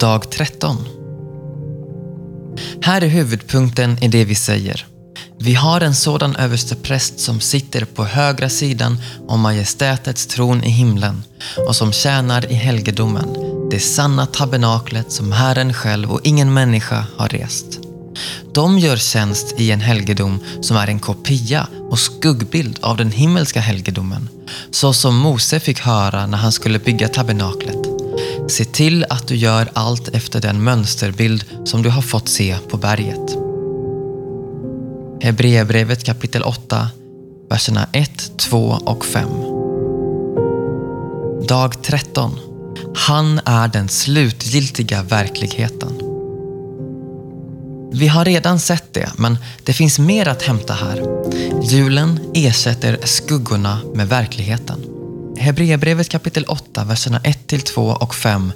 Dag 13. Här är huvudpunkten i det vi säger. Vi har en sådan överstepräst som sitter på högra sidan om majestätets tron i himlen och som tjänar i helgedomen, det sanna tabernaklet som Herren själv och ingen människa har rest. De gör tjänst i en helgedom som är en kopia och skuggbild av den himmelska helgedomen, så som Mose fick höra när han skulle bygga tabernaklet. Se till att du gör allt efter den mönsterbild som du har fått se på berget. Hebreerbrevet kapitel 8, verserna 1, 2 och 5. Dag 13. Han är den slutgiltiga verkligheten. Vi har redan sett det, men det finns mer att hämta här. Julen ersätter skuggorna med verkligheten. Hebreerbrevet kapitel 8, verserna 1-2 och 5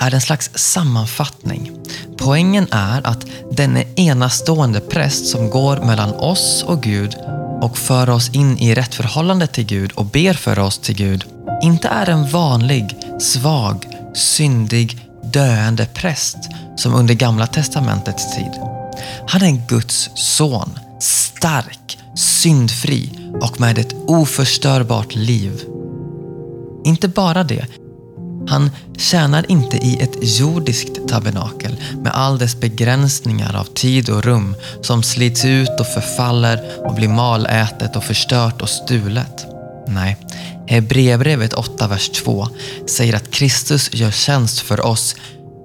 är en slags sammanfattning. Poängen är att denne enastående präst som går mellan oss och Gud och för oss in i rätt förhållande till Gud och ber för oss till Gud, inte är en vanlig, svag, syndig, döende präst som under Gamla Testamentets tid. Han är Guds son, stark, syndfri och med ett oförstörbart liv. Inte bara det, han tjänar inte i ett jordiskt tabernakel med all dess begränsningar av tid och rum som slits ut och förfaller och blir malätet och förstört och stulet. Nej, Hebreerbrevet 8, vers 2 säger att Kristus gör tjänst för oss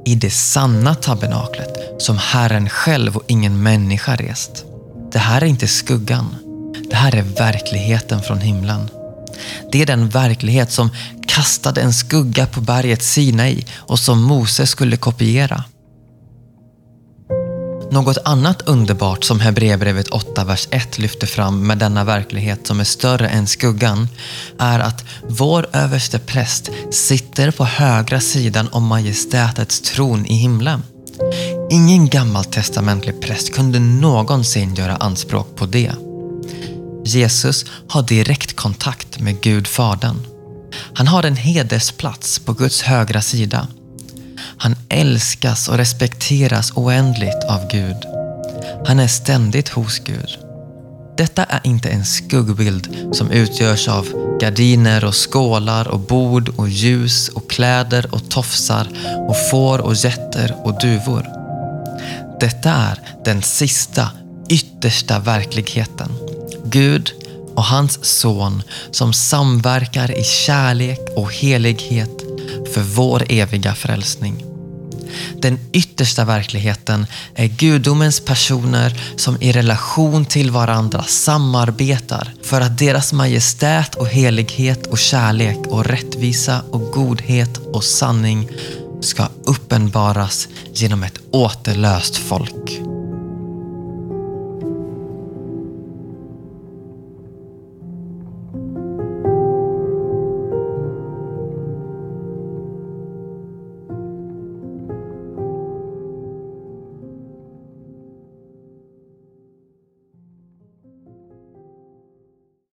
i det sanna tabernaklet som Herren själv och ingen människa rest. Det här är inte skuggan. Det här är verkligheten från himlen. Det är den verklighet som kastade en skugga på berget Sinai och som Mose skulle kopiera. Något annat underbart som Hebreerbrevet 8, vers 1 lyfter fram med denna verklighet som är större än skuggan är att vår överste präst sitter på högra sidan om majestätets tron i himlen. Ingen gammaltestamentlig präst kunde någonsin göra anspråk på det. Jesus har direkt kontakt med Gud Fadern. Han har en hedersplats på Guds högra sida. Han älskas och respekteras oändligt av Gud. Han är ständigt hos Gud. Detta är inte en skuggbild som utgörs av gardiner och skålar och bord och ljus och kläder och tofsar och får och getter och duvor. Detta är den sista, yttersta verkligheten. Gud och hans son som samverkar i kärlek och helighet för vår eviga frälsning. Den yttersta verkligheten är gudomens personer som i relation till varandra samarbetar för att deras majestät och helighet och kärlek och rättvisa och godhet och sanning ska uppenbaras genom ett återlöst folk.